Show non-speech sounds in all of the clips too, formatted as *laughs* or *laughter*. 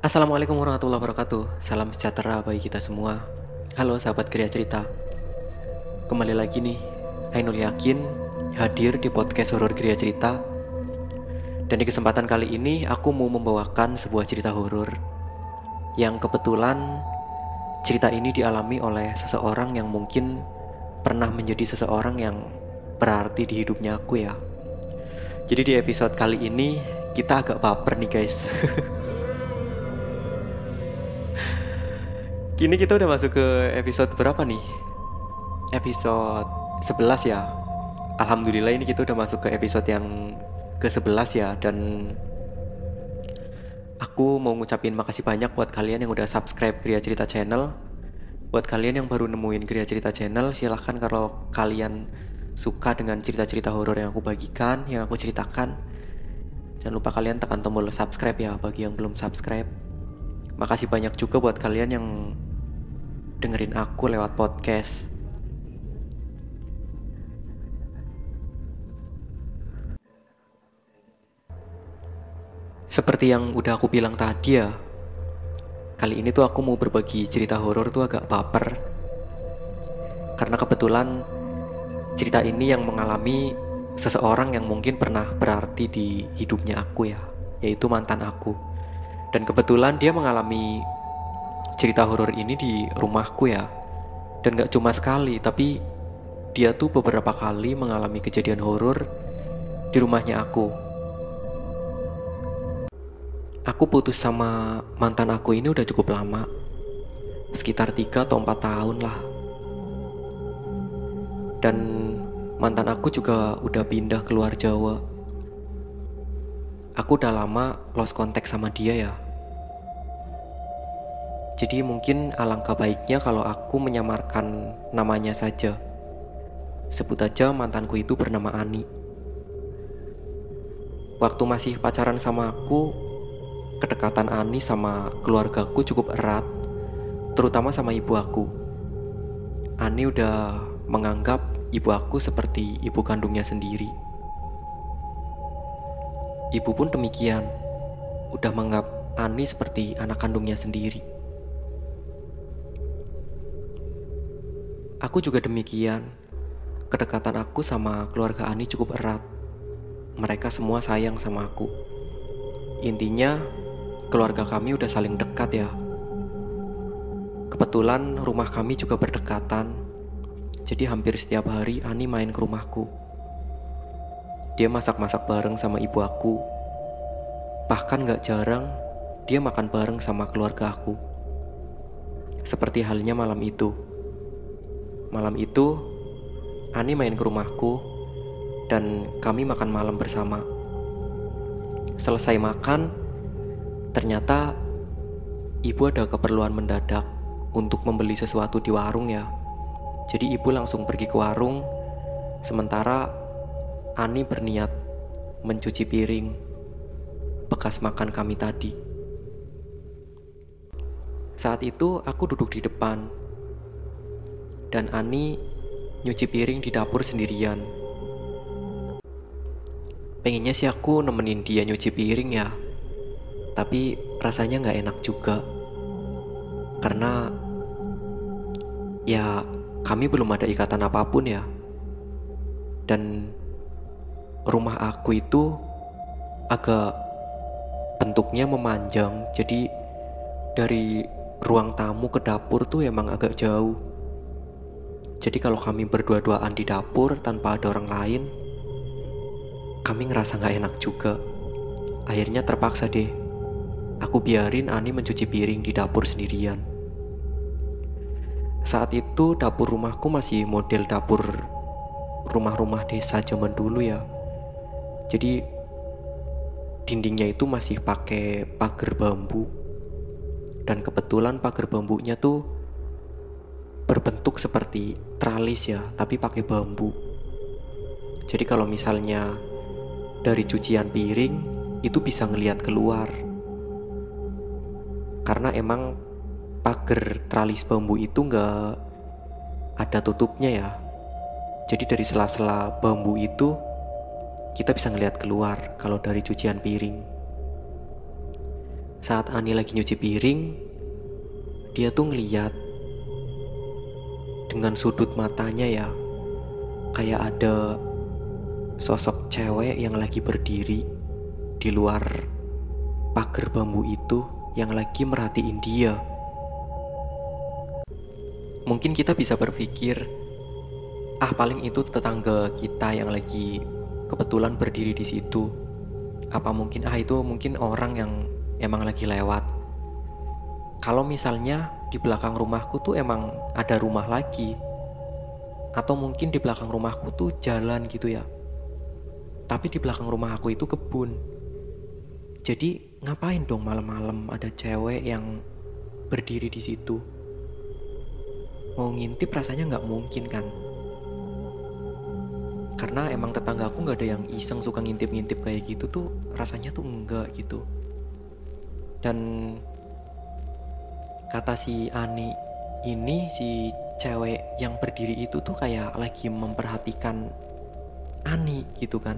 Assalamualaikum warahmatullahi wabarakatuh. Salam sejahtera bagi kita semua. Halo sahabat Kriya Cerita. Kembali lagi nih Ainul Yakin hadir di podcast horor Kriya Cerita. Dan di kesempatan kali ini aku mau membawakan sebuah cerita horor Yang kebetulan cerita ini dialami oleh seseorang yang mungkin pernah menjadi seseorang yang berarti di hidupnya aku ya. Jadi di episode kali ini kita agak baper nih guys *laughs* Kini kita udah masuk ke episode berapa nih? Episode 11 ya. Alhamdulillah ini kita udah masuk ke episode yang ke-11 ya Dan Aku mau ngucapin makasih banyak buat kalian yang udah subscribe Gria Cerita Channel. Buat kalian yang baru nemuin Gria Cerita Channel Silahkan kalau kalian suka dengan cerita-cerita horor yang aku bagikan Yang aku ceritakan Jangan lupa kalian tekan tombol subscribe ya bagi yang belum subscribe. Makasih banyak juga buat kalian yang dengerin aku lewat podcast. Seperti yang udah aku bilang tadi ya, kali ini tuh aku mau berbagi cerita horor tuh agak baper. Karena kebetulan cerita ini yang mengalami seseorang yang mungkin pernah berarti di hidupnya aku ya, yaitu mantan aku. Dan kebetulan dia mengalami cerita horor ini di rumahku ya. Dan gak cuma sekali tapi dia tuh beberapa kali mengalami kejadian horor di rumahnya aku. Aku putus sama mantan aku ini udah cukup lama. Sekitar 3 atau 4 tahun lah. Dan mantan aku juga udah pindah keluar Jawa. Aku udah lama lost contact sama dia ya jadi mungkin alangkah baiknya kalau aku menyamarkan namanya saja. Sebut aja mantanku itu bernama Ani. Waktu masih pacaran sama aku, kedekatan Ani sama keluargaku cukup erat, terutama sama ibu aku. Ani udah menganggap ibu aku seperti ibu kandungnya sendiri. Ibu pun demikian, udah menganggap Ani seperti anak kandungnya sendiri. Aku juga demikian. Kedekatan aku sama keluarga Ani cukup erat. Mereka semua sayang sama aku. Intinya, keluarga kami udah saling dekat ya. Kebetulan rumah kami juga berdekatan. Jadi hampir setiap hari Ani main ke rumahku. Dia masak-masak bareng sama ibu aku. Bahkan gak jarang dia makan bareng sama keluarga aku. Seperti halnya malam itu. Malam itu, Ani main ke rumahku dan kami makan malam bersama. Selesai makan, ternyata ibu ada keperluan mendadak untuk membeli sesuatu di warung ya. Jadi ibu langsung pergi ke warung, sementara Ani berniat mencuci piring bekas makan kami tadi. Saat itu aku duduk di depan dan Ani nyuci piring di dapur sendirian. Pengennya sih aku nemenin dia nyuci piring ya, tapi rasanya nggak enak juga. Karena ya kami belum ada ikatan apa pun ya. Dan rumah aku itu agak bentuknya memanjang, jadi dari ruang tamu ke dapur tuh emang agak jauh. Jadi kalau kami berdua-duaan di dapur tanpa ada orang lain, kami ngerasa gak enak juga. Akhirnya terpaksa deh, aku biarin Ani mencuci piring di dapur sendirian. Saat itu dapur rumahku masih model dapur rumah-rumah desa zaman dulu ya. Jadi dindingnya itu masih pakai pagar bambu. Dan kebetulan pagar bambunya tuh berbentuk seperti tralis ya, tapi pakai bambu. Jadi kalau misalnya dari cucian piring itu bisa ngelihat keluar. Karena emang pagar tralis bambu itu nggak ada tutupnya ya. Jadi dari sela-sela bambu itu kita bisa ngelihat keluar kalau dari cucian piring. saat Ani lagi nyuci piring, dia tuh ngeliat dengan sudut matanya ya, kayak ada sosok cewek yang lagi berdiri di luar pagar bambu itu yang lagi merhatiin dia. Mungkin kita bisa berpikir, ah paling itu tetangga kita yang lagi kebetulan berdiri di situ. Apa mungkin ah itu mungkin orang yang emang lagi lewat. Kalau misalnya di belakang rumahku tuh emang ada rumah lagi. Atau mungkin di belakang rumahku tuh jalan gitu ya. Tapi di belakang rumah aku itu kebun. Jadi ngapain dong malam-malam ada cewek yang berdiri di situ? Mau ngintip rasanya nggak mungkin kan? Karena emang tetangga aku nggak ada yang iseng suka ngintip-ngintip kayak gitu tuh rasanya tuh enggak gitu. Dan kata si Ani ini si cewek yang berdiri itu tuh kayak lagi memperhatikan Ani gitu kan.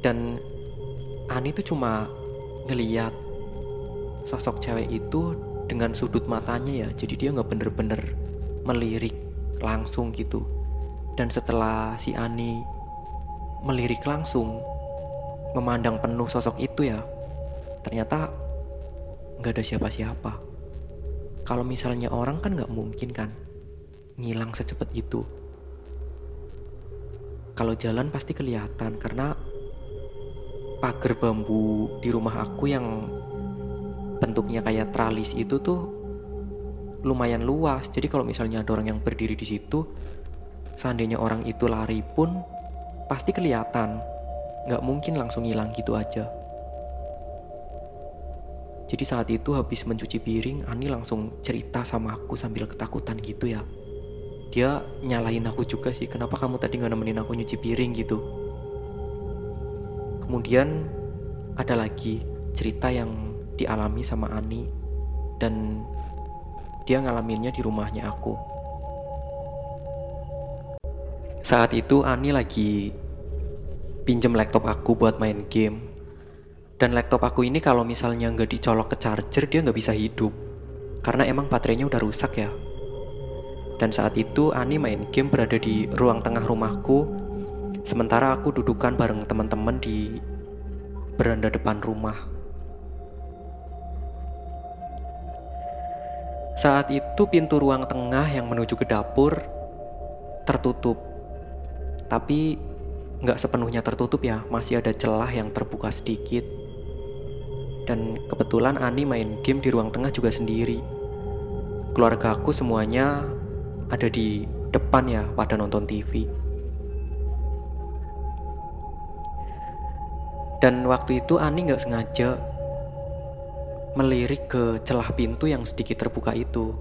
Dan Ani tuh cuma ngeliat sosok cewek itu dengan sudut matanya ya jadi dia nggak bener-bener melirik langsung gitu. Dan setelah si Ani melirik langsung memandang penuh sosok itu ya ternyata nggak ada siapa-siapa kalau misalnya orang kan nggak mungkin kan ngilang secepat itu kalau jalan pasti kelihatan karena pagar bambu di rumah aku yang bentuknya kayak tralis itu tuh lumayan luas. Jadi kalau misalnya ada orang yang berdiri di situ, seandainya orang itu lari pun pasti kelihatan. Nggak mungkin langsung hilang gitu aja. Jadi saat itu habis mencuci piring, Ani langsung cerita sama aku sambil ketakutan gitu ya. Dia nyalahin aku juga sih, kenapa kamu tadi nggak nemenin aku nyuci piring gitu. Kemudian ada lagi cerita yang dialami sama Ani dan dia ngalaminnya di rumahnya aku. Saat itu Ani lagi pinjem laptop aku buat main game. Dan laptop aku ini kalau misalnya nggak dicolok ke charger dia nggak bisa hidup. Karena emang baterainya udah rusak ya. Dan saat itu Ani main game berada di ruang tengah rumahku Sementara aku dudukan bareng teman-teman di beranda depan rumah. Saat itu pintu ruang tengah yang menuju ke dapur tertutup. Tapi nggak sepenuhnya tertutup ya, masih ada celah yang terbuka sedikit. Dan kebetulan Ani main game di ruang tengah juga sendiri. Keluarga aku semuanya ada di depan ya pada nonton TV. Dan waktu itu Ani nggak sengaja melirik ke celah pintu yang sedikit terbuka itu.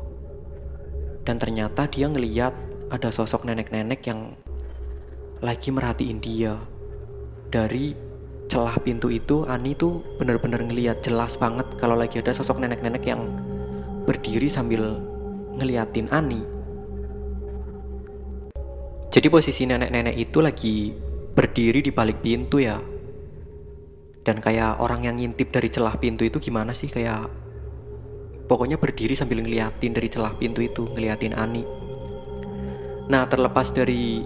Dan ternyata dia ngeliat ada sosok nenek-nenek yang lagi merhatiin dia. Dari celah pintu itu Ani tuh bener-bener ngeliat jelas banget kalau lagi ada sosok nenek-nenek yang berdiri sambil ngeliatin Ani. Jadi posisi nenek-nenek itu lagi berdiri di balik pintu ya. Dan kayak orang yang ngintip dari celah pintu itu gimana sih? Kayak pokoknya berdiri sambil ngeliatin dari celah pintu itu ngeliatin Ani. Nah terlepas dari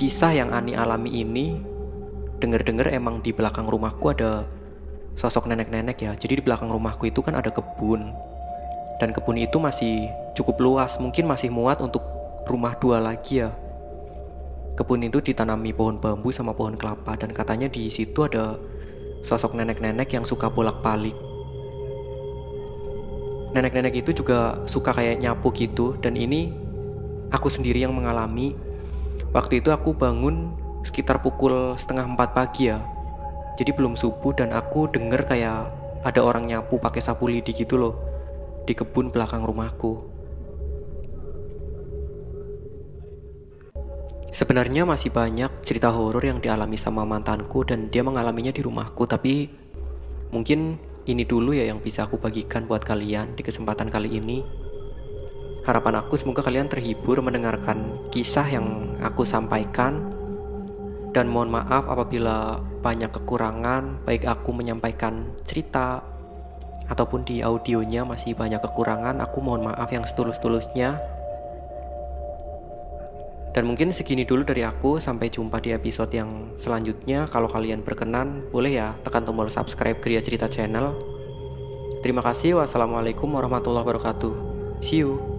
kisah yang Ani alami ini denger-denger emang di belakang rumahku ada sosok nenek-nenek ya jadi di belakang rumahku itu kan ada kebun dan kebun itu masih cukup luas mungkin masih muat untuk rumah dua lagi ya kebun itu ditanami pohon bambu sama pohon kelapa dan katanya di situ ada sosok nenek-nenek yang suka bolak-balik. Nenek-nenek itu juga suka kayak nyapu gitu dan ini aku sendiri yang mengalami. Waktu itu aku bangun sekitar pukul setengah empat pagi ya. Jadi belum subuh dan aku denger kayak ada orang nyapu pakai sapu lidi gitu loh di kebun belakang rumahku. Sebenarnya masih banyak cerita horor yang dialami sama mantanku dan dia mengalaminya di rumahku tapi mungkin ini dulu ya yang bisa aku bagikan buat kalian di kesempatan kali ini. Harapan aku semoga kalian terhibur mendengarkan kisah yang aku sampaikan Dan mohon maaf apabila banyak kekurangan, baik aku menyampaikan cerita ataupun di audionya masih banyak kekurangan. Aku mohon maaf yang setulus-tulusnya. Dan mungkin segini dulu dari aku. Sampai jumpa di episode yang selanjutnya. Kalau kalian berkenan, boleh ya tekan tombol subscribe Gria Cerita Channel. Terima kasih. Wassalamualaikum warahmatullahi wabarakatuh. See you.